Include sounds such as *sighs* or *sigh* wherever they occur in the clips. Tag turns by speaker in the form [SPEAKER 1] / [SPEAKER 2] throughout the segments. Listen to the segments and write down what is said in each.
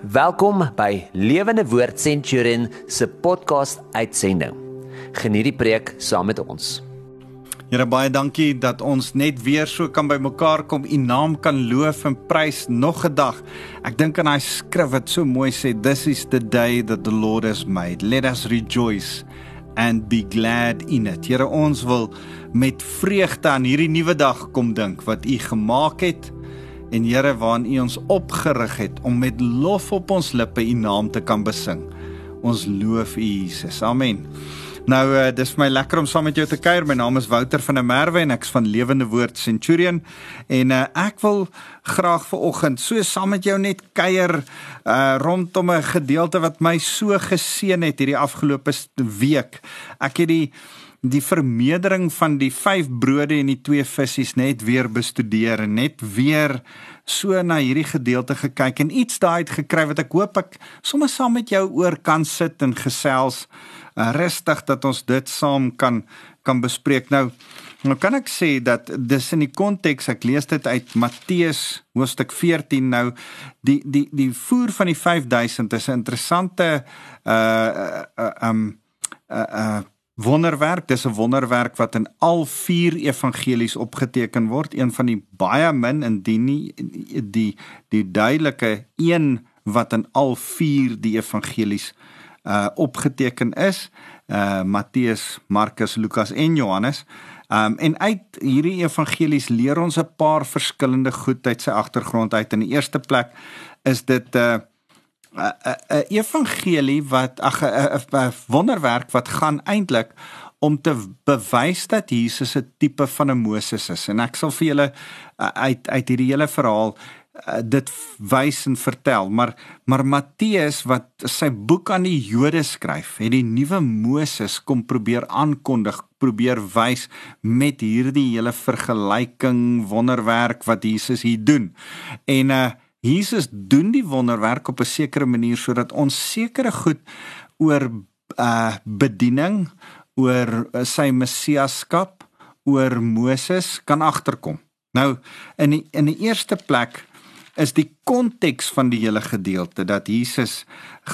[SPEAKER 1] Welkom by Lewende Woord Centurion se podcast uitsending. Geniet die preek saam met ons.
[SPEAKER 2] Here baie dankie dat ons net weer so kan bymekaar kom, U naam kan loof en prys nog 'n dag. Ek dink aan daai skrif wat so mooi sê, "This is the day that the Lord has made. Let us rejoice and be glad in it." Here ons wil met vreugde aan hierdie nuwe dag kom dink wat U gemaak het en Here waarin U ons opgerig het om met lof op ons lippe U naam te kan besing. Ons loof U Jesus. Amen. Nou uh, dis vir my lekker om saam met jou te kuier. My naam is Wouter van der Merwe en ek's van Lewende Woord Centurion en uh, ek wil graag ver oggend so saam met jou net kuier uh, rondom 'n gedeelte wat my so geseën het hierdie afgelope week. Ek het die die vermeerdering van die 5 brode en die 2 visse net weer bestudeer en net weer so na hierdie gedeelte gekyk en iets daai het gekry wat ek hoop ek sommer saam met jou oor kan sit en gesels uh, rustig dat ons dit saam kan kan bespreek. Nou nou kan ek sê dat dis in die konteks ek lees dit uit Matteus hoofstuk 14 nou die die die voer van die 5000 is 'n interessante uh uh um uh, uh wonderwerk. Dis 'n wonderwerk wat in al vier evangelies opgeteken word. Een van die baie min indien nie die die duidelike een wat in al vier die evangelies uh opgeteken is. Uh Matteus, Markus, Lukas en Johannes. Um en uit hierdie evangelies leer ons 'n paar verskillende goed uit sy agtergrond uit. In die eerste plek is dit uh 'n evangelie wat ag 'n wonderwerk wat gaan eintlik om te bewys dat Jesus 'n tipe van 'n Moses is. En ek sal vir julle uit uit hierdie hele verhaal dit wys en vertel. Maar maar Matteus wat sy boek aan die Jode skryf het die nuwe Moses kom probeer aankondig probeer wys met hierdie hele vergelyking wonderwerk wat Jesus hier doen. En uh Jesus doen die wonderwerk op 'n sekere manier sodat ons sekere goed oor uh bediening, oor uh, sy messiaskap, oor Moses kan agterkom. Nou in die, in die eerste plek is die konteks van die hele gedeelte dat Jesus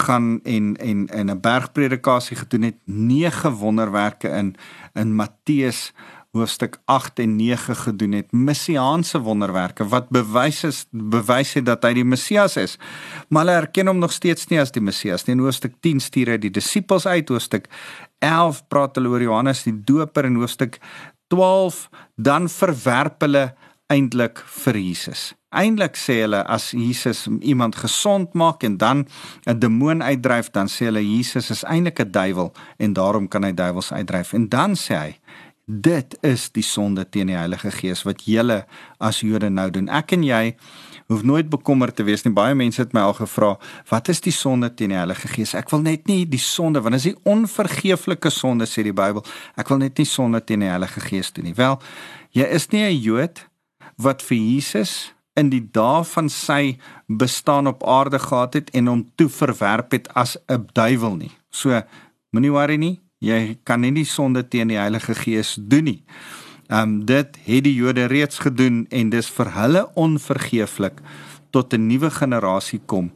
[SPEAKER 2] gaan en en in 'n bergpredikasie gedoen het nege wonderwerke in in Matteus hoofstuk 8 en 9 gedoen het. Messiaanse wonderwerke wat bewys is bewys het dat hy die Messias is. Maar hulle erken hom nog steeds nie as die Messias nie. In hoofstuk 10 stuur hy die disippels uit. Hoofstuk 11 praat hulle oor Johannes die doper. En hoofstuk 12 dan verwerp hulle eintlik vir Jesus. Eindelik sê hulle as Jesus iemand gesond maak en dan 'n demoon uitdryf, dan sê hulle Jesus is eintlik 'n duiwel en daarom kan hy duiwels uitdryf. En dan sê hy, Dit is die sonde teen die Heilige Gees wat julle as Jode nou doen. Ek en jy hoef nooit bekommerd te wees nie. Baie mense het my al gevra, "Wat is die sonde teen die Heilige Gees?" Ek wil net nie die sonde, want dit is die onvergeeflike sonde sê die Bybel. Ek wil net nie sonde teen die Heilige Gees doen nie. Wel, jy is nie 'n Jood wat vir Jesus in die dae van sy bestaan op aarde gehad het en hom toe verwerp het as 'n duiwel nie. So, moenie worry nie. Jy kan nie die sonde teen die Heilige Gees doen nie. Ehm um, dit het die Jode reeds gedoen en dis vir hulle onvergeeflik tot 'n nuwe generasie kom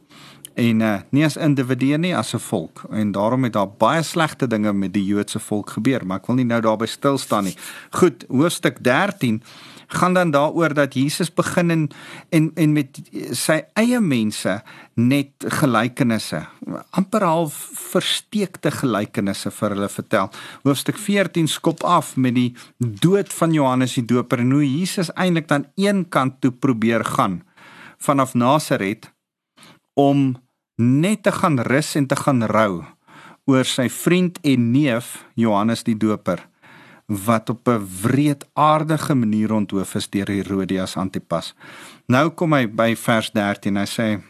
[SPEAKER 2] en uh, nie as individue nie as 'n volk en daarom het daar baie slegte dinge met die Joodse volk gebeur maar ek wil nie nou daarby stil staan nie. Goed, hoofstuk 13 gaan dan daaroor dat Jesus begin en en, en met sy eie mense net gelykenisse amper half versteekte gelykenisse vir hulle vertel. Hoofstuk 14 skop af met die dood van Johannes die Doper en hoe Jesus eintlik dan een kant toe probeer gaan vanaf Nasaret om net te gaan rus en te gaan rou oor sy vriend en neef Johannes die Doper wat op 'n wreedaardige manier onthoof is deur Herodias Antipas. Nou kom hy by vers 13. Hy sê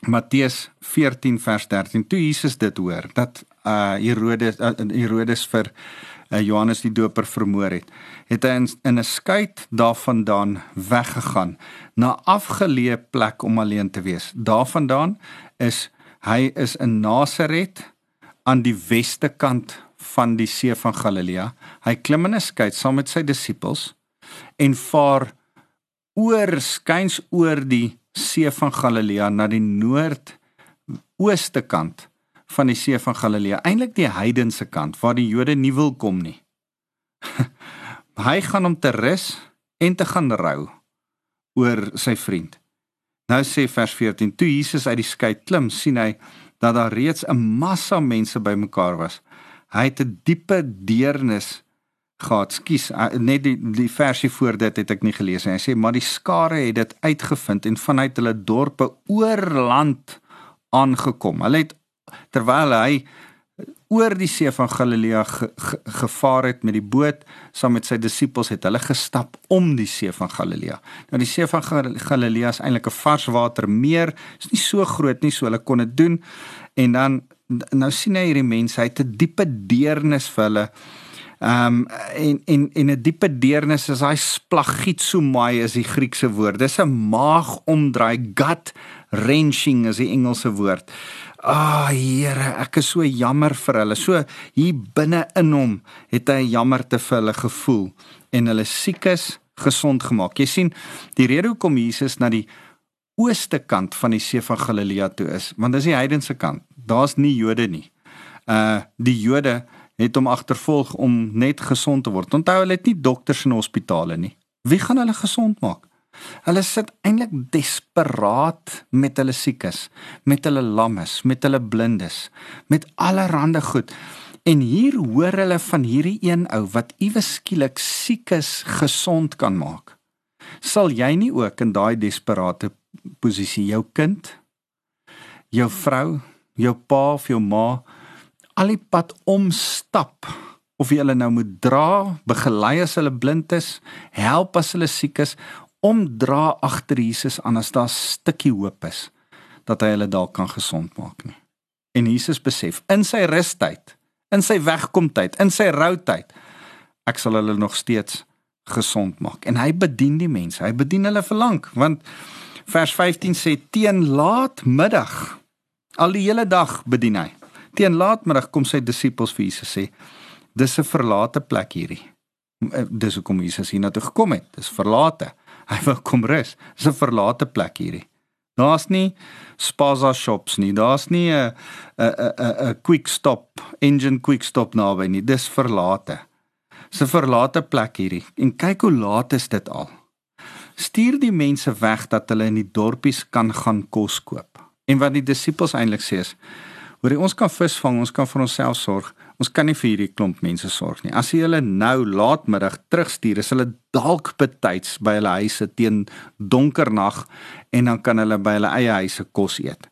[SPEAKER 2] Matteus 14 vers 13. Toe Jesus dit hoor dat uh Herodes uh, Herodes vir uh, Johannes die Doper vermoor het, het hy in, in 'n skuit daarvandaan weggegaan na afgeleë plek om alleen te wees. Daarvandaan is hy is in Nasaret aan die weste kant van die see van Galilea. Hy klim in 'n skei saam met sy disippels en vaar oor skuins oor die see van Galilea na die noord ooste kant van die see van Galilea, eintlik die heidense kant waar die Jode nie wil kom nie. *laughs* hy gaan om te rus en te gaan rou oor sy vriend. Nou sê vers 14: Toe Jesus uit die skei klim, sien hy dat daar reeds 'n massa mense bymekaar was. Hy het 'n diepe deernis gehad. Skus, net die die versie voor dit het ek nie gelees nie. Hy sê maar die skare het dit uitgevind en vanuit hulle dorpe oor land aangekom. Hulle het terwyl hy oor die see van Galilea ge, ge, gevaar het met die boot saam met sy disippels het hulle gestap om die see van Galilea. Nou die see van Galilea is eintlik 'n varswatermeer. Is nie so groot nie, so hulle kon dit doen. En dan nou sien hy hierdie mense, hy het 'n diepe deernis vir hulle. Ehm um, en en en 'n diepe deernis is daai splagietsomai is die Griekse woord. Dis 'n maag omdraai, gut wrenching is die Engelse woord. Ah, oh, Here, ek is so jammer vir hulle. So hier binne in hom het hy jammerte vir hulle gevoel en hulle siekes gesond gemaak. Jy sien, die rede hoekom Jesus na die ooste kant van die see van Galilea toe is, want dis die heidense kant. Daar's nie Jode nie. Uh die Jode het hom agtervolg om net gesond te word. Onthou hulle het nie dokters in hospitale nie. Wie gaan hulle gesond maak? Hulle sit eintlik desperaat met hulle siekes, met hulle lammes, met hulle blindes, met allerlei goed. En hier hoor hulle van hierdie een ou wat iewes skielik siekes gesond kan maak. Sal jy nie ook in daai desperate posisie jou kind, jou vrou, jou pa of jou ma al die pad omstap of jy hulle nou moet dra, begelei as hulle blind is, help as hulle siek is omdra agter Jesus aan as daar 'n stukkie hoop is dat hy hulle dalk kan gesond maak nie. En Jesus besef in sy rustyd, in sy wegkomtyd, in sy routyd, ek sal hulle nog steeds gesond maak. En hy bedien die mense. Hy bedien hulle vir lank want vers 15 sê teen laatmiddag al die hele dag bedien hy. Teen laatmiddag kom sy disippels vir Jesus sê dis 'n verlate plek hierdie. Dis hoekom Jesus hier na toe gekom het. Dis verlate. Hy wil kom rus. Dis 'n verlate plek hierdie. Daar's nie spaza shops nie. Daar's nie 'n 'n 'n 'n quick stop, engine quick stop naby nie. Dis verlate. 'n verlate plek hierdie. En kyk hoe laat is dit al. Stuur die mense weg dat hulle in die dorpies kan gaan kos koop. En wat die disippels eintlik sê is: "Hoor, ons kan vis vang, ons kan vir onsself sorg." Ons kan nie vir hierdie klomp mense sorg nie. As jy hulle nou laatmiddag terugstuur, is hulle dalk betyds by hulle huise teen donker nag en dan kan hulle by hulle eie huise kos eet.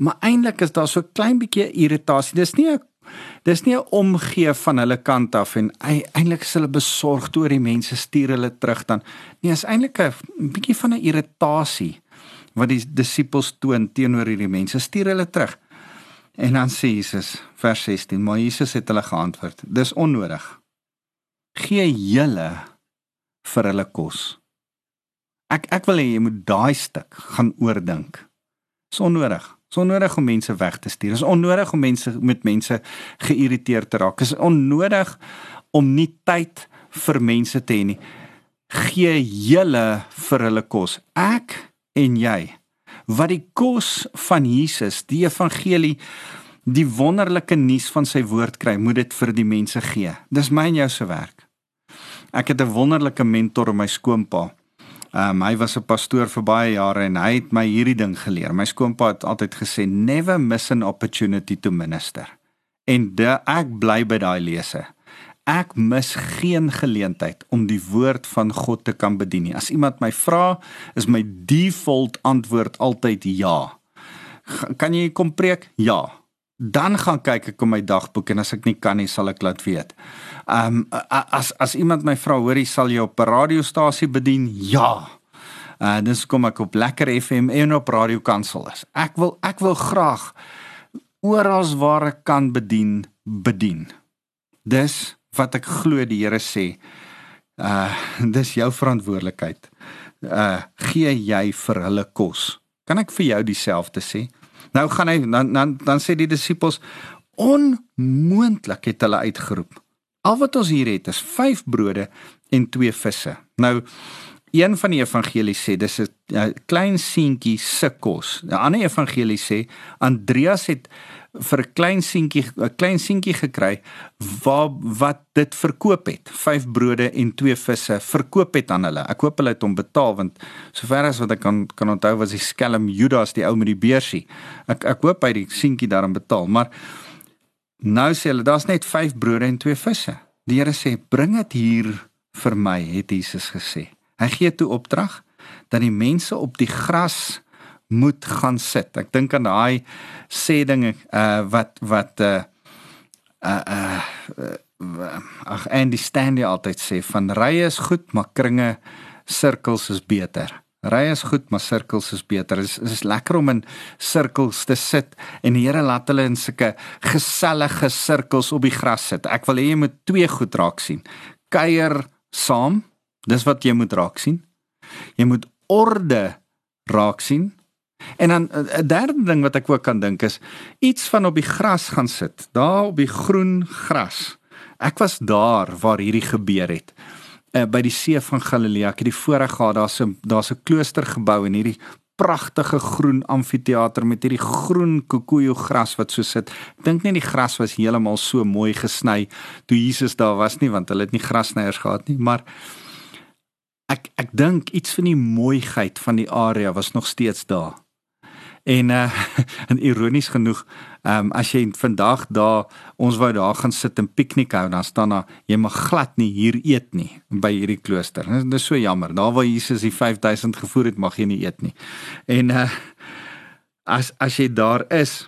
[SPEAKER 2] Maar eintlik is daar so 'n klein bietjie irritasie. Dis nie 'n dis nie 'n omgee van hulle kant af en eintlik is hulle besorgd oor die mense stuur hulle terug dan. Nee, is eintlik 'n bietjie van 'n irritasie wat die disippels toon teenoor hierdie mense. Stuur hulle terug. En dan sê Jesus vers 16, maar Jesus het hulle geantwoord: Dis onnodig. Gee julle vir hulle kos. Ek ek wil hê jy moet daai stuk gaan oordink. Dis onnodig. Dis onnodig om mense weg te stuur. Dis onnodig om mense met mense geïrriteerd te raak. Dis onnodig om nie tyd vir mense te hê nie. Gee julle vir hulle kos. Ek en jy wat die kos van Jesus, die evangelie, die wonderlike nuus van sy woord kry, moet dit vir die mense gee. Dis my en jou se werk. Ek het 'n wonderlike mentor in my skoonpa. Um, hy was 'n pastoor vir baie jare en hy het my hierdie ding geleer. My skoonpa het altyd gesê never miss an opportunity to minister. En de, ek bly by daai lese. Ek mis geen geleentheid om die woord van God te kan bedien nie. As iemand my vra, is my default antwoord altyd ja. Kan jy kom preek? Ja. Dan gaan kyk ek op my dagboek en as ek nie kan nie, sal ek laat weet. Ehm um, as as iemand my vra, hoorie, sal jy op 'n radiostasie bedien? Ja. Uh dis kom ek op Lekker FM en op Radio Kansel is. Ek wil ek wil graag oral waar ek kan bedien, bedien. Dis wat ek glo die Here sê. Uh dis jou verantwoordelikheid. Uh gee jy vir hulle kos. Kan ek vir jou dieselfde sê? Nou gaan hy dan dan dan sê die disippels onmoontlik het hulle uitgeroep. Al wat ons hier het is 5 brode en 2 visse. Nou een van die evangelies sê dis 'n klein seentjie se kos. 'n Ander evangelie sê Andreas het vir 'n klein seentjie 'n klein seentjie gekry waar wat dit verkoop het. 5 brode en 2 visse verkoop het aan hulle. Ek hoop hulle het hom betaal want sover as wat ek kan kan onthou was die skelm Judas die ou met die beursie. Ek ek hoop hy die seentjie daarom betaal, maar nou sê hulle daar's net 5 brode en 2 visse. Die Here sê bring dit hier vir my, het Jesus gesê. Hy gee toe opdrag dat die mense op die gras moet gaan sit. Ek dink aan daai sê dinge uh wat wat uh uh, uh ag Andy Stanley altyd sê van rye is goed, maar kringe sirkels is beter. Rye is goed, maar sirkels is beter. Dit is, is lekker om in sirkels te sit en die Here laat hulle in sulke gesellige sirkels op die gras sit. Ek wil hê jy moet twee goed raak sien. Kuier saam, dis wat jy moet raak sien. Jy moet orde raak sien En dan eh, 'n derde ding wat ek ook kan dink is iets van op die gras gaan sit, daar op die groen gras. Ek was daar waar hierdie gebeur het. Uh, by die see van Galilea, ek het die voorreg gehad daar's 'n daar's 'n klooster gebou en hierdie pragtige groen amfitheater met hierdie groen kokoejo gras wat so sit. Ek dink net die gras was heeltemal so mooi gesny toe Jesus daar was nie want hulle het nie grasnyers gehad nie, maar ek ek dink iets van die mooiheid van die area was nog steeds daar. En uh *laughs* en ironies genoeg, ehm um, as jy vandag daar ons wou daar gaan sit en piknik hou, dan staan daar jy mag glad nie hier eet nie by hierdie klooster. Dit is so jammer. Daar waar Jesus die 5000 gevoer het, mag jy nie eet nie. En uh as as jy daar is,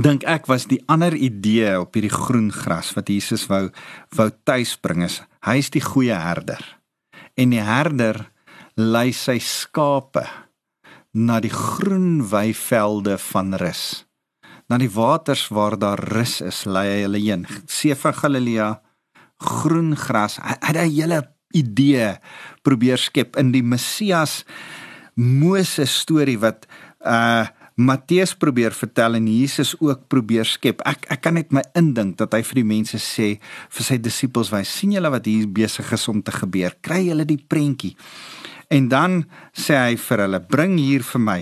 [SPEAKER 2] dink ek was die ander idee op hierdie groen gras wat Jesus wou wou tuisbring is. Hy is die goeie herder. En die herder lei sy skape na die groen weivelde van rus. Na die waters waar daar rus is, lei hy hulle heen. See van Galilea, groen gras. Hy het 'n hele idee probeer skep in die Messias Moses storie wat uh Matteus probeer vertel en Jesus ook probeer skep. Ek ek kan net my indink dat hy vir die mense sê vir sy disippels wys, sien julle wat hier besig is om te gebeur? Kry julle die prentjie? En dan sê hy vir hulle: "Bring hier vir my."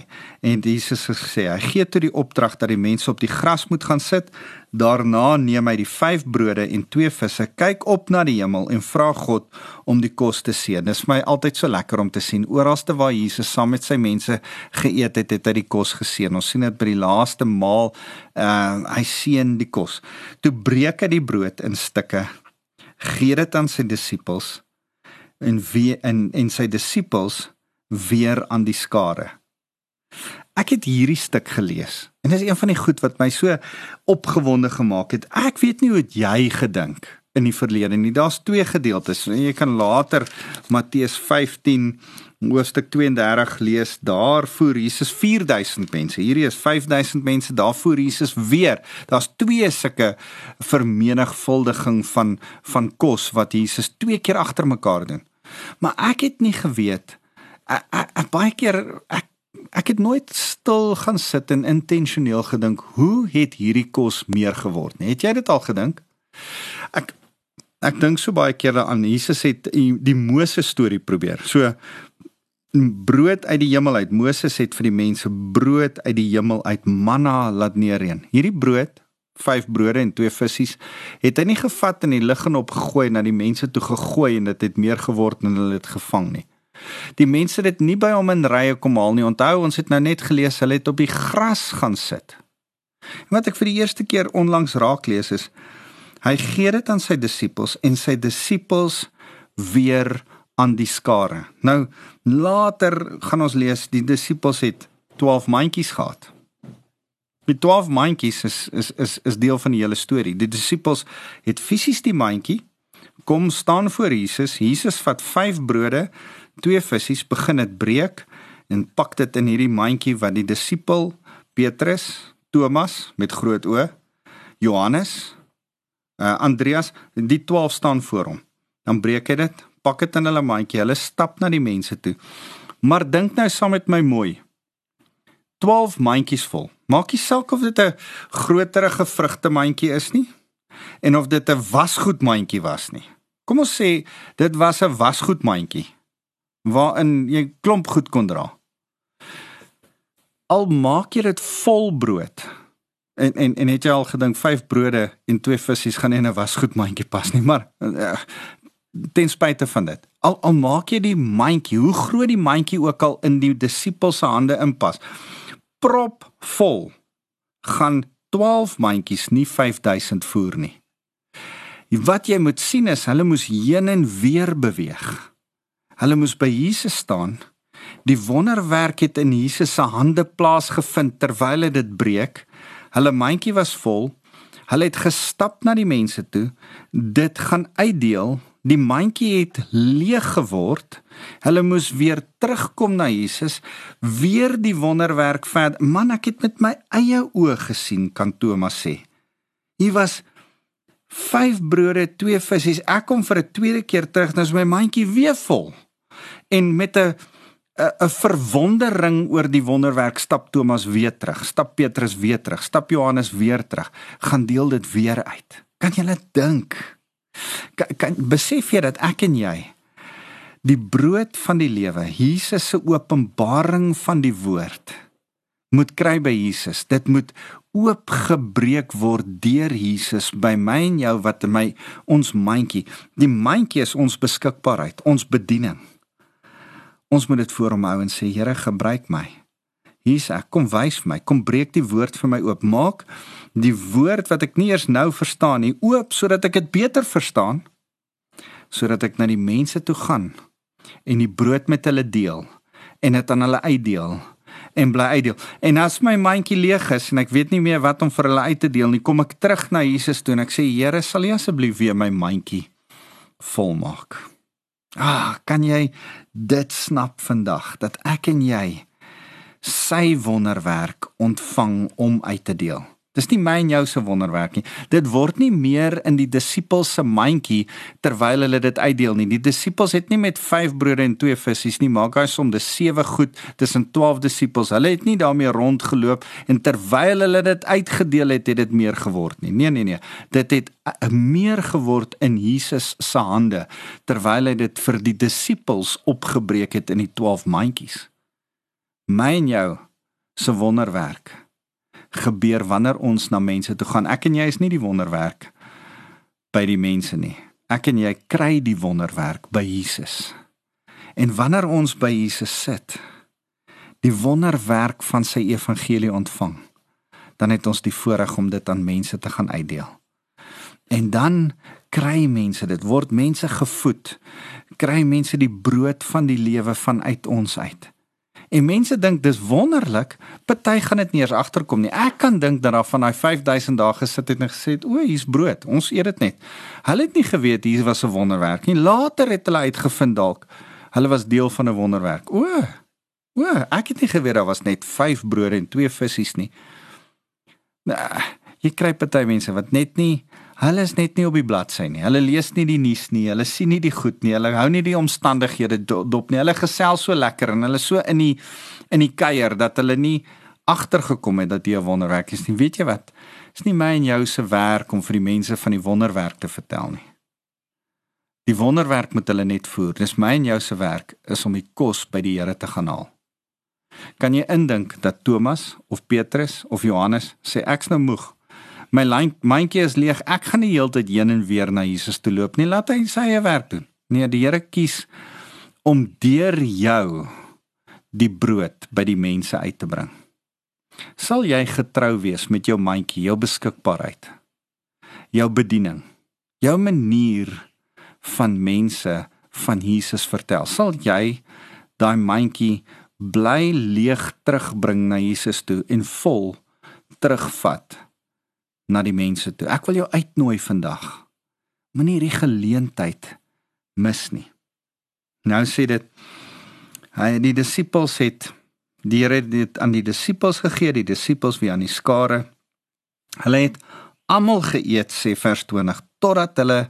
[SPEAKER 2] En Jesus het gesê: "Hy gee toe die opdrag dat die mense op die gras moet gaan sit. Daarna neem hy die 5 brode en 2 visse, kyk op na die hemel en vra God om die kos te seën." Dis vir my altyd so lekker om te sien oralste waar Jesus saam met sy mense geëet het, het hy die kos geseën. Ons sien dit by die laaste maal, uh hy seën die kos. Toe breek hy die brood in stukke, gee dit aan sy disippels en wie en en sy disippels weer aan die skare. Ek het hierdie stuk gelees en dit is een van die goed wat my so opgewonde gemaak het. Ek weet nie hoe jy gedink in die verlede nie. Daar's twee gedeeltes. Jy kan later Matteus 15 hoofstuk 32 lees. Daar voer Jesus 4000 mense. Hierdie is 5000 mense. Daar voer Jesus weer. Daar's twee sulke vermenigvuldiging van van kos wat Jesus twee keer agter mekaar doen. Maar ek het nie geweet ek baie keer ek ek het nooit stil gaan sit en intentioneel gedink hoe het hierdie kos meer geword nie. Het jy dit al gedink? Ek ek dink so baie keer aan Jesus het die Moses storie probeer. So brood uit die hemel uit. Moses het vir die mense brood uit die hemel uit manna laat neerreën. Hierdie brood, vyf brode en twee visse, het hy nie gevat en die lug en opgegooi na die mense toe gegooi en dit het meer geword en hulle het gevang nie. Die mense het dit nie by hom in rye kom haal nie. Onthou, ons het nou net gelees hulle het op die gras gaan sit. En wat ek vir die eerste keer onlangs raak lees is hy gee dit aan sy disippels en sy disippels weer aan die skare. Nou later gaan ons lees die disippels het 12 mandjies gehad. Die 12 mandjies is is is is deel van die hele storie. Die disippels het fisies die mandjie kom staan voor Jesus. Jesus vat 5 brode, 2 visse, begin dit breek en pak dit in hierdie mandjie wat die disipel Petrus, Thomas met groot O, Johannes, uh, Andreas, die 12 staan voor hom. Dan breek hy dit, pak dit in hulle mandjie. Hulle stap na die mense toe. Maar dink nou saam met my mooi. 12 mandjies vol. Maak nie saak of dit 'n groterige vrugte mandjie is nie en of dit 'n wasgoed mandjie was nie. Kom ons sê dit was 'n wasgoed mandjie. waarin jy klomp goed kon dra. Al maak jy dit vol brood. En en en het jy al gedink 5 brode en 2 visse gaan in 'n wasgoed mandjie pas nie, maar uh, ten spyte van dit. Al al maak jy die mandjie, hoe groot die mandjie ook al in die disippels se hande inpas. Prop vol gaan 12 mandjies nie 5000 voer nie. Wat jy moet sien is hulle moes heen en weer beweeg. Hulle moes by Jesus staan. Die wonderwerk het in Jesus se hande plaasgevind terwyl hy dit breek. Hulle mandjie was vol. Hulle het gestap na die mense toe. Dit gaan uitdeel Die mandjie het leeg geword. Hulle moes weer terugkom na Jesus, weer die wonderwerk verder. Man, ek het met my eie oë gesien, kan Thomas sê. Hier was 5 brode, 2 visse. Ek kom vir 'n tweede keer terug, nou is my mandjie weer vol. En met 'n 'n verwondering oor die wonderwerk stap Thomas weer terug, stap Petrus weer terug, stap Johannes weer terug, gaan deel dit weer uit. Kan jy net dink? Kan, kan besef jy dat ek en jy die brood van die lewe, Jesus se openbaring van die woord moet kry by Jesus. Dit moet oopgebreek word deur Jesus by my en jou wat in my ons mandjie. Die mandjie is ons beskikbaarheid, ons bediening. Ons moet dit voor hom hou en sê Here, gebruik my. Hier's ek, kom wys vir my, kom breek die woord vir my oop. Maak die woord wat ek nie eers nou verstaan nie oop sodat ek dit beter verstaan sodat ek na die mense toe gaan en die brood met hulle deel en dit aan hulle uitdeel en bly uitdeel. En as my mandjie leeg is en ek weet nie meer wat om vir hulle uit te deel nie, kom ek terug na Jesus toe en ek sê Here, sal U asseblief weer my mandjie volmaak. Ah, kan jy dit snap vandag dat ek en jy sy wonderwerk ontvang om uit te deel. Dis nie my en jou se wonderwerk nie. Dit word nie meer in die disippels se mandjie terwyl hulle dit uitdeel nie. Die disippels het nie met 5 brode en 2 visse nie, maak hy som dis 7 goed tussen 12 disippels. Hulle het nie daarmee rondgeloop en terwyl hulle dit uitgedeel het, het dit meer geword nie. Nee nee nee. Dit het meer geword in Jesus se hande terwyl hy dit vir die disippels opgebreek het in die 12 mandjies my en jou se wonderwerk gebeur wanneer ons na mense toe gaan. Ek en jy is nie die wonderwerk by die mense nie. Ek en jy kry die wonderwerk by Jesus. En wanneer ons by Jesus sit, die wonderwerk van sy evangelie ontvang, dan het ons die voorreg om dit aan mense te gaan uitdeel. En dan kry mense dit word mense gevoed. Kry mense die brood van die lewe vanuit ons uit. En mense dink dis wonderlik, party gaan dit nie eens agterkom nie. Ek kan dink dat daar van daai 5000 dae gesit het en gesê het, "O, hier's brood. Ons eet dit net." Hulle het nie geweet hier was 'n wonderwerk nie. Later het hulle uitgevind dalk hulle was deel van 'n wonderwerk. O, o, ek het nie geweet daar was net 5 brode en 2 visse nie. Nou, jy kry party mense wat net nie Hulle is net nie op die bladsy nie. Hulle lees nie die nuus nie. Hulle sien nie die goed nie. Hulle hou nie die omstandighede dop nie. Hulle gesels so lekker en hulle so in die in die kuier dat hulle nie agtergekom het dat dit 'n wonderwerk is nie. Weet jy wat? Dit is nie my en jou se werk om vir die mense van die wonderwerk te vertel nie. Die wonderwerk moet hulle net voer. Dis my en jou se werk is om die kos by die Here te gaan haal. Kan jy indink dat Thomas of Petrus of Johannes sê ek's nou moeg my mandjie is leeg. Ek gaan nie heeltyd heen en weer na Jesus toe loop nie. Laat hy sy eie werk doen. Nee, die Here kies om deur jou die brood by die mense uit te bring. Sal jy getrou wees met jou mandjie, jou beskikbaarheid, jou bediening, jou manier van mense van Jesus vertel? Sal jy daai mandjie bly leeg terugbring na Jesus toe en vol terugvat? Na die mense toe. Ek wil jou uitnooi vandag. Moenie hierdie geleentheid mis nie. Nou sê dit hy die disippels het die Here dit aan die disippels gegee, die disippels wie aan die skare. Hulle het almal geëet sê vers 20 totdat hulle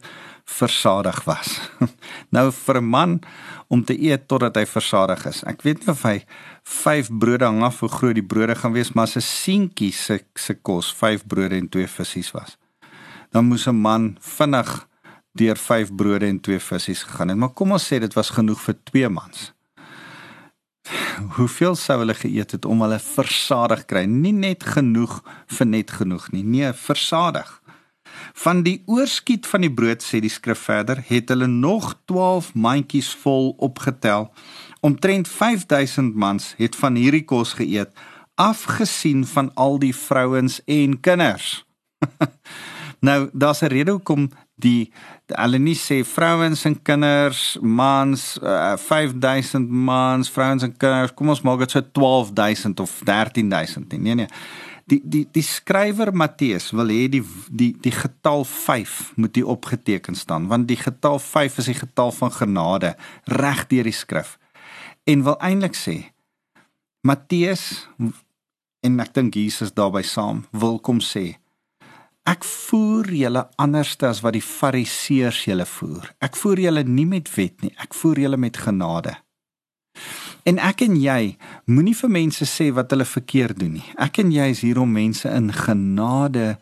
[SPEAKER 2] versadig was. *laughs* nou vir 'n man om te eet totdat hy versadig is. Ek weet nie of hy 5 brode hang af hoe groot die brode gaan wees, maar as 'n seentjie se se kos 5 brode en 2 visse was. Dan moes 'n man vinnig deur 5 brode en 2 visse gegaan het. Maar kom ons sê dit was genoeg vir 2 mans. *sighs* Hoeveel sou hulle geëet het om hulle versadig kry? Nie net genoeg vir net genoeg nie. Nee, versadig. Van die oorskiet van die brood sê die skrif verder, het hulle nog 12 mandjies vol opgetel. Omtrent 5000 mans het van hierdie kos geëet, afgesien van al die vrouens en kinders. *laughs* nou, daar's 'n rede hoekom die hulle nie sê vrouens en kinders, mans, uh, 5000 mans, vrouens en kinders, kom ons maak dit so 12000 of 13000 nie. Nee nee. Die die die skrywer Matteus wil hê die die die getal 5 moet hier opgeteken staan want die getal 5 is die getal van genade reg deur die skrif. En wil eintlik sê Matteus en ek dink Jesus daarby saam wil kom sê Ek voer julle anderste as wat die fariseërs julle voer. Ek voer julle nie met wet nie, ek voer julle met genade. En ek en jy moenie vir mense sê wat hulle verkeerd doen nie. Ek en jy is hier om mense in genade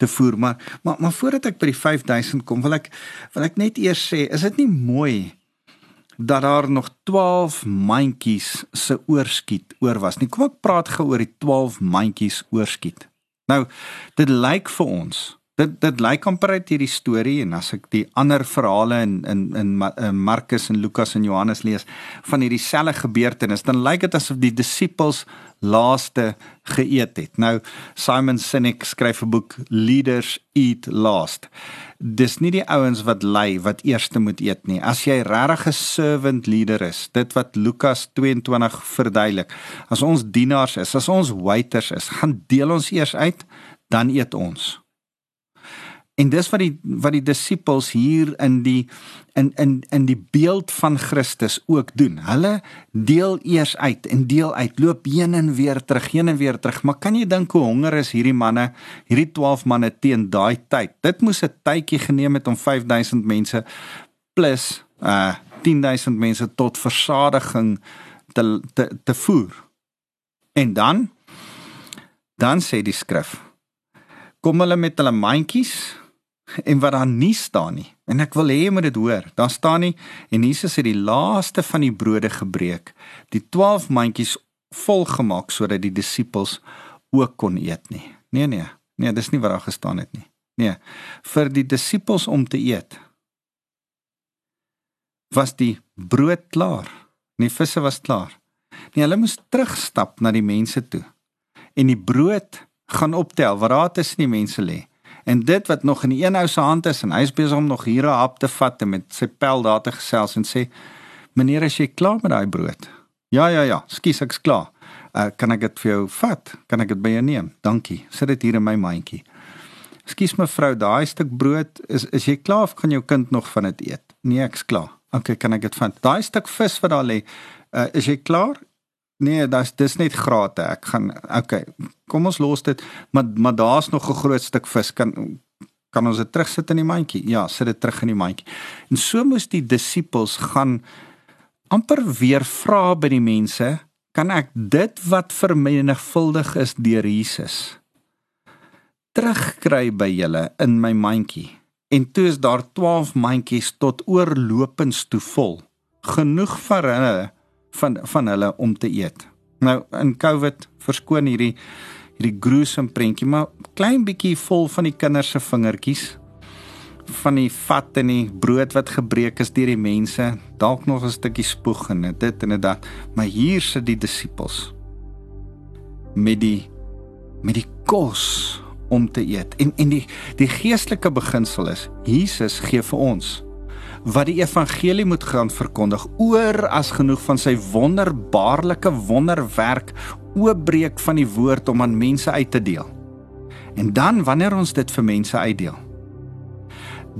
[SPEAKER 2] te voer, maar maar, maar voordat ek by die 5000 kom, wil ek wil ek net eers sê, is dit nie mooi dat daar nog 12 mandjies se oorskiet oor was nie. Kom ek praat gou oor die 12 mandjies oorskiet. Nou, dit lyk vir ons dit dit lyk amper uit hierdie storie en as ek die ander verhale in in in, in Markus en Lukas en Johannes lees van hierdie selfe gebeurtenis dan lyk dit asof die disippels laaste geëet het. Nou Simon Sinek skryf 'n boek Leaders Eat Last. Dis nie die ouens wat lei wat eerste moet eet nie. As jy regtig 'n servant leader is, dit wat Lukas 22 verduidelik. As ons dienaars is, as ons waiters is, gaan deel ons eers uit, dan eet ons. En dis wat die wat die disippels hier in die in in in die beeld van Christus ook doen. Hulle deel eers uit en deel uit, loop heen en weer terug, heen en weer terug. Maar kan jy dink hoe honger is hierdie manne, hierdie 12 manne teen daai tyd? Dit moes 'n tydjie geneem het om 5000 mense plus uh 10000 mense tot versadiging te te te voer. En dan dan sê die skrif kom hulle met hulle mandjies en wat daar nie staan nie. En ek wil hê jy moet dit hoor. Daar staan nie en Jesus het die laaste van die brode gebreek, die 12 mandjies vol gemaak sodat die disippels ook kon eet nie. Nee nee. Nee, dis nie wat daar gestaan het nie. Nee. Vir die disippels om te eet was die brood klaar. Die visse was klaar. Nee, hulle moes terugstap na die mense toe. En die brood gaan optel wat daar tussen die mense lê en dit wat nog in die een ou se hand is en hy is besig om nog hier 'n hap te vat en met sy pel daar te gesels en sê meneer as jy klaar met daai brood? Ja ja ja skus ek's klaar. Uh, kan ek dit vir jou vat? Kan ek dit by jou neem? Dankie sit dit hier in my mandjie. Skus mevrou daai stuk brood is is jy klaar of kan jou kind nog van dit eet? Nee ek's klaar. Okay kan ek dit vat? Daai stuk vis wat daar lê uh, is jy klaar Nee, dis dis net grate. Ek gaan okay. Kom ons los dit. Maar maar daar's nog 'n groot stuk vis. Kan kan ons dit terugsit in die mandjie? Ja, sit dit terug in die mandjie. En so moes die disippels gaan amper weer vra by die mense, kan ek dit wat vermenigvuldig is deur Jesus terugkry by julle in my mandjie? En toe is daar 12 mandjies tot oorlopends toe vol. Genoeg vir hulle van van hulle om te eet. Nou in Covid verskoon hierdie hierdie gruesome prentjie, maar klein bietjie vol van die kinders se vingertjies van die vat en die brood wat gebreek is deur die mense, dalk nog 'n stukkie spoeg en dit en dit, maar hier sit die disippels met die met die kos om te eet. En en die die geestelike beginsel is Jesus gee vir ons wat die evangelie moet gaan verkondig oor as genoeg van sy wonderbaarlike wonderwerk oopbreek van die woord om aan mense uit te deel. En dan wanneer ons dit vir mense uitdeel,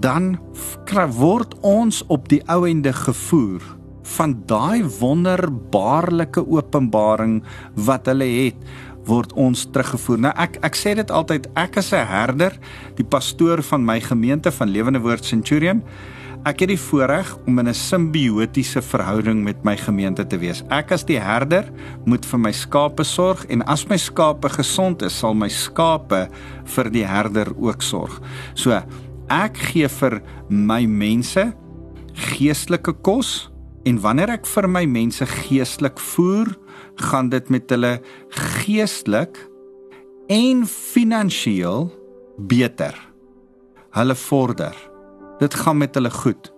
[SPEAKER 2] dan word ons op die ou ende gevoer van daai wonderbaarlike openbaring wat hulle het word ons teruggevoer. Nou ek ek sê dit altyd ek as 'n herder, die pastoor van my gemeente van Lewende Woord Centurion Ek het die voorreg om in 'n simbiotiese verhouding met my gemeente te wees. Ek as die herder moet vir my skape sorg en as my skape gesond is, sal my skape vir die herder ook sorg. So, ek gee vir my mense geestelike kos En wanneer ek vir my mense geestelik voer, gaan dit met hulle geestelik en finansiëel beter. Hulle vorder. Dit gaan met hulle goed.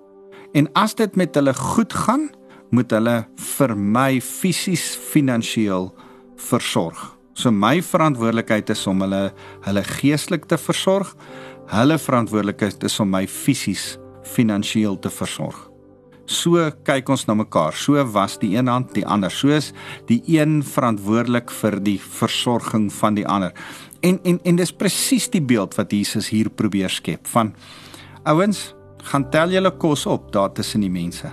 [SPEAKER 2] En as dit met hulle goed gaan, moet hulle vir my fisies finansiëel versorg. So my verantwoordelikheid is om hulle hulle geestelik te versorg. Hulle verantwoordelikheid is om my fisies finansiëel te versorg. So kyk ons na mekaar. So was die een hand die ander. Soos die een verantwoordelik vir die versorging van die ander. En en en dis presies die beeld wat Jesus hier probeer skep van ouens, gaan tel julle kos op daar tussen die mense.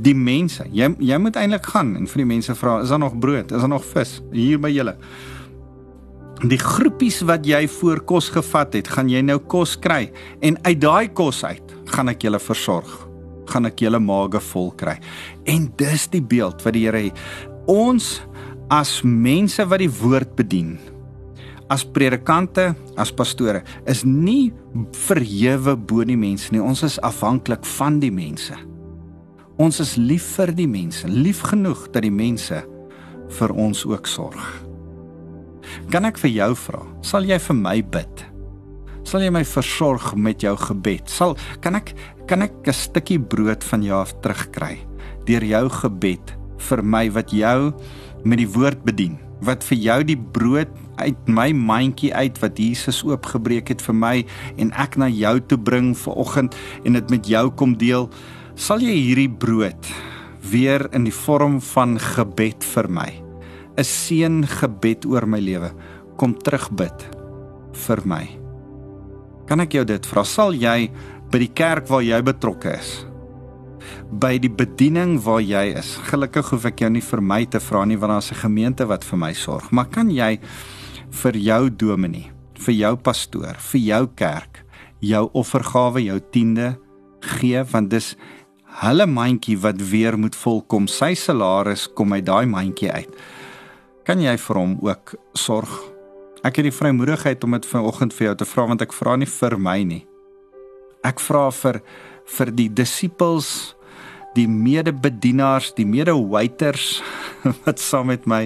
[SPEAKER 2] Die mense, jy jy moet eintlik gaan en vir die mense vra, is daar nog brood? Is daar nog vis hier by julle? Die groepies wat jy voor kos gevat het, gaan jy nou kos kry en uit daai kos uit gaan ek julle versorg. Gaan ek julle maage vol kry. En dis die beeld wat die Here ons as mense wat die woord bedien as predikante, as pastore is nie verhewe bo die mense nie. Ons is afhanklik van die mense. Ons is lief vir die mense, lief genoeg dat die mense vir ons ook sorg. Kan ek vir jou vra, sal jy vir my bid? Sal jy my versorg met jou gebed? Sal kan ek kan ek 'n stukkie brood van jou af terugkry deur jou gebed vir my wat jou met die woord bedien? Wat vir jou die brood uit my mandjie uit wat Jesus oopgebreek het vir my en ek na jou toe bring vir oggend en dit met jou kom deel? sal jy hierdie brood weer in die vorm van gebed vir my 'n seën gebed oor my lewe kom terug bid vir my kan ek jou dit vra sal jy by die kerk waar jy betrokke is by die bediening waar jy is gelukkig hoef ek jou nie vir my te vra nie want daar's 'n gemeente wat vir my sorg maar kan jy vir jou dominee vir jou pastoor vir jou kerk jou offergawe jou tiende gee want dis hulle mandjie wat weer moet volkom. Sy salaris kom uit daai mandjie uit. Kan jy vir hom ook sorg? Ek het die vrymoedigheid om dit vanoggend vir jou te vra want ek vra nie vir my nie. Ek vra vir vir die disippels, die medebedienaars, die medewaiters *laughs* wat saam met my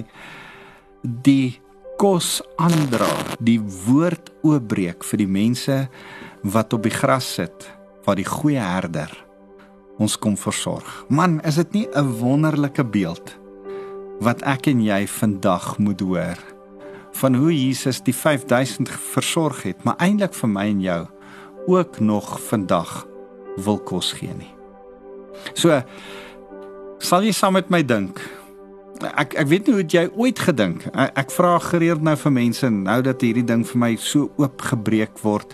[SPEAKER 2] die kos aandra, die woord oopbreek vir die mense wat op die gras sit, waar die goeie herder ons kom versorg. Man, is dit nie 'n wonderlike beeld wat ek en jy vandag moet hoor van hoe Jesus die 5000 versorg het, maar eintlik vir my en jou ook nog vandag wil kos gee nie. So sal jy saam met my dink? Ek ek weet nie hoe jy ooit gedink. Ek, ek vra gereeld nou vir mense nou dat hierdie ding vir my so oopgebreek word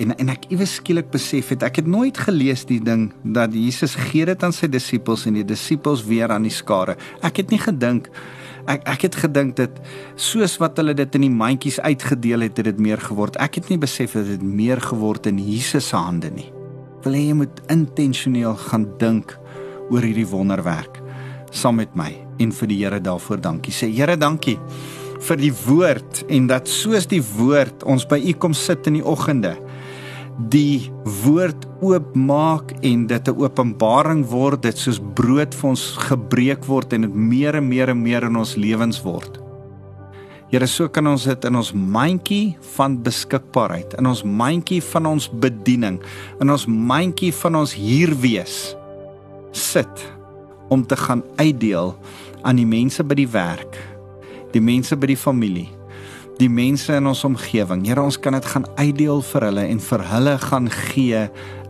[SPEAKER 2] en en ek iewes skielik besef het ek het nooit gelees die ding dat Jesus gee dit aan sy disippels en die disippels weer aan die skare. Ek het nie gedink ek ek het gedink dit soos wat hulle dit in die mandjies uitgedeel het, het dit meer geword. Ek het nie besef dat dit meer geword in Jesus se hande nie. Wil jy moet intentioneel gaan dink oor hierdie wonderwerk saam met my en vir die Here daarvoor dankie sê. Here, dankie vir die woord en dat soos die woord ons by u kom sit in die oggende die woord oopmaak en dit 'n openbaring word dit soos brood vir ons gebreek word en dit meer en meer en meer in ons lewens word. Here, so kan ons dit in ons mandjie van beskikbaarheid, in ons mandjie van ons bediening, in ons mandjie van ons hier wees sit om te gaan uitdeel aan die mense by die werk, die mense by die familie, die mense in ons omgewing. Here, ons kan dit gaan uitdeel vir hulle en vir hulle gaan gee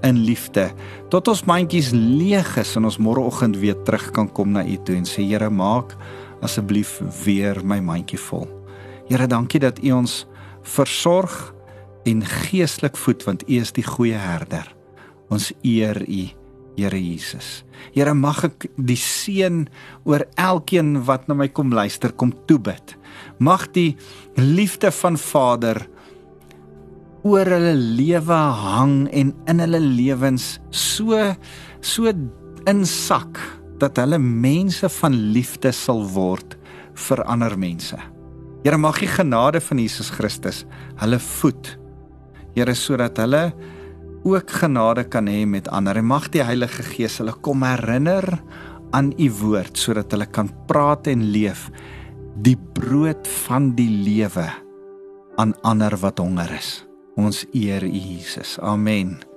[SPEAKER 2] in liefde tot ons mandjies leeg is en ons môreoggend weer terug kan kom na U toe en sê Here, maak asseblief weer my mandjie vol. Here, dankie dat U ons versorg en geestelik voed want U is die goeie herder. Ons eer U, Here Jesus. Here, mag ek die seën oor elkeen wat na my kom luister, kom toebid mag die liefde van Vader oor hulle lewe hang en in hulle lewens so so insak dat hulle mense van liefde sal word vir ander mense. Here mag die genade van Jesus Christus hulle voed. Here sodat hulle ook genade kan hê met ander. En mag die Heilige Gees hulle kom herinner aan u woord sodat hulle kan praat en leef die brood van die lewe aan ander wat honger is. Ons eer U Jesus. Amen.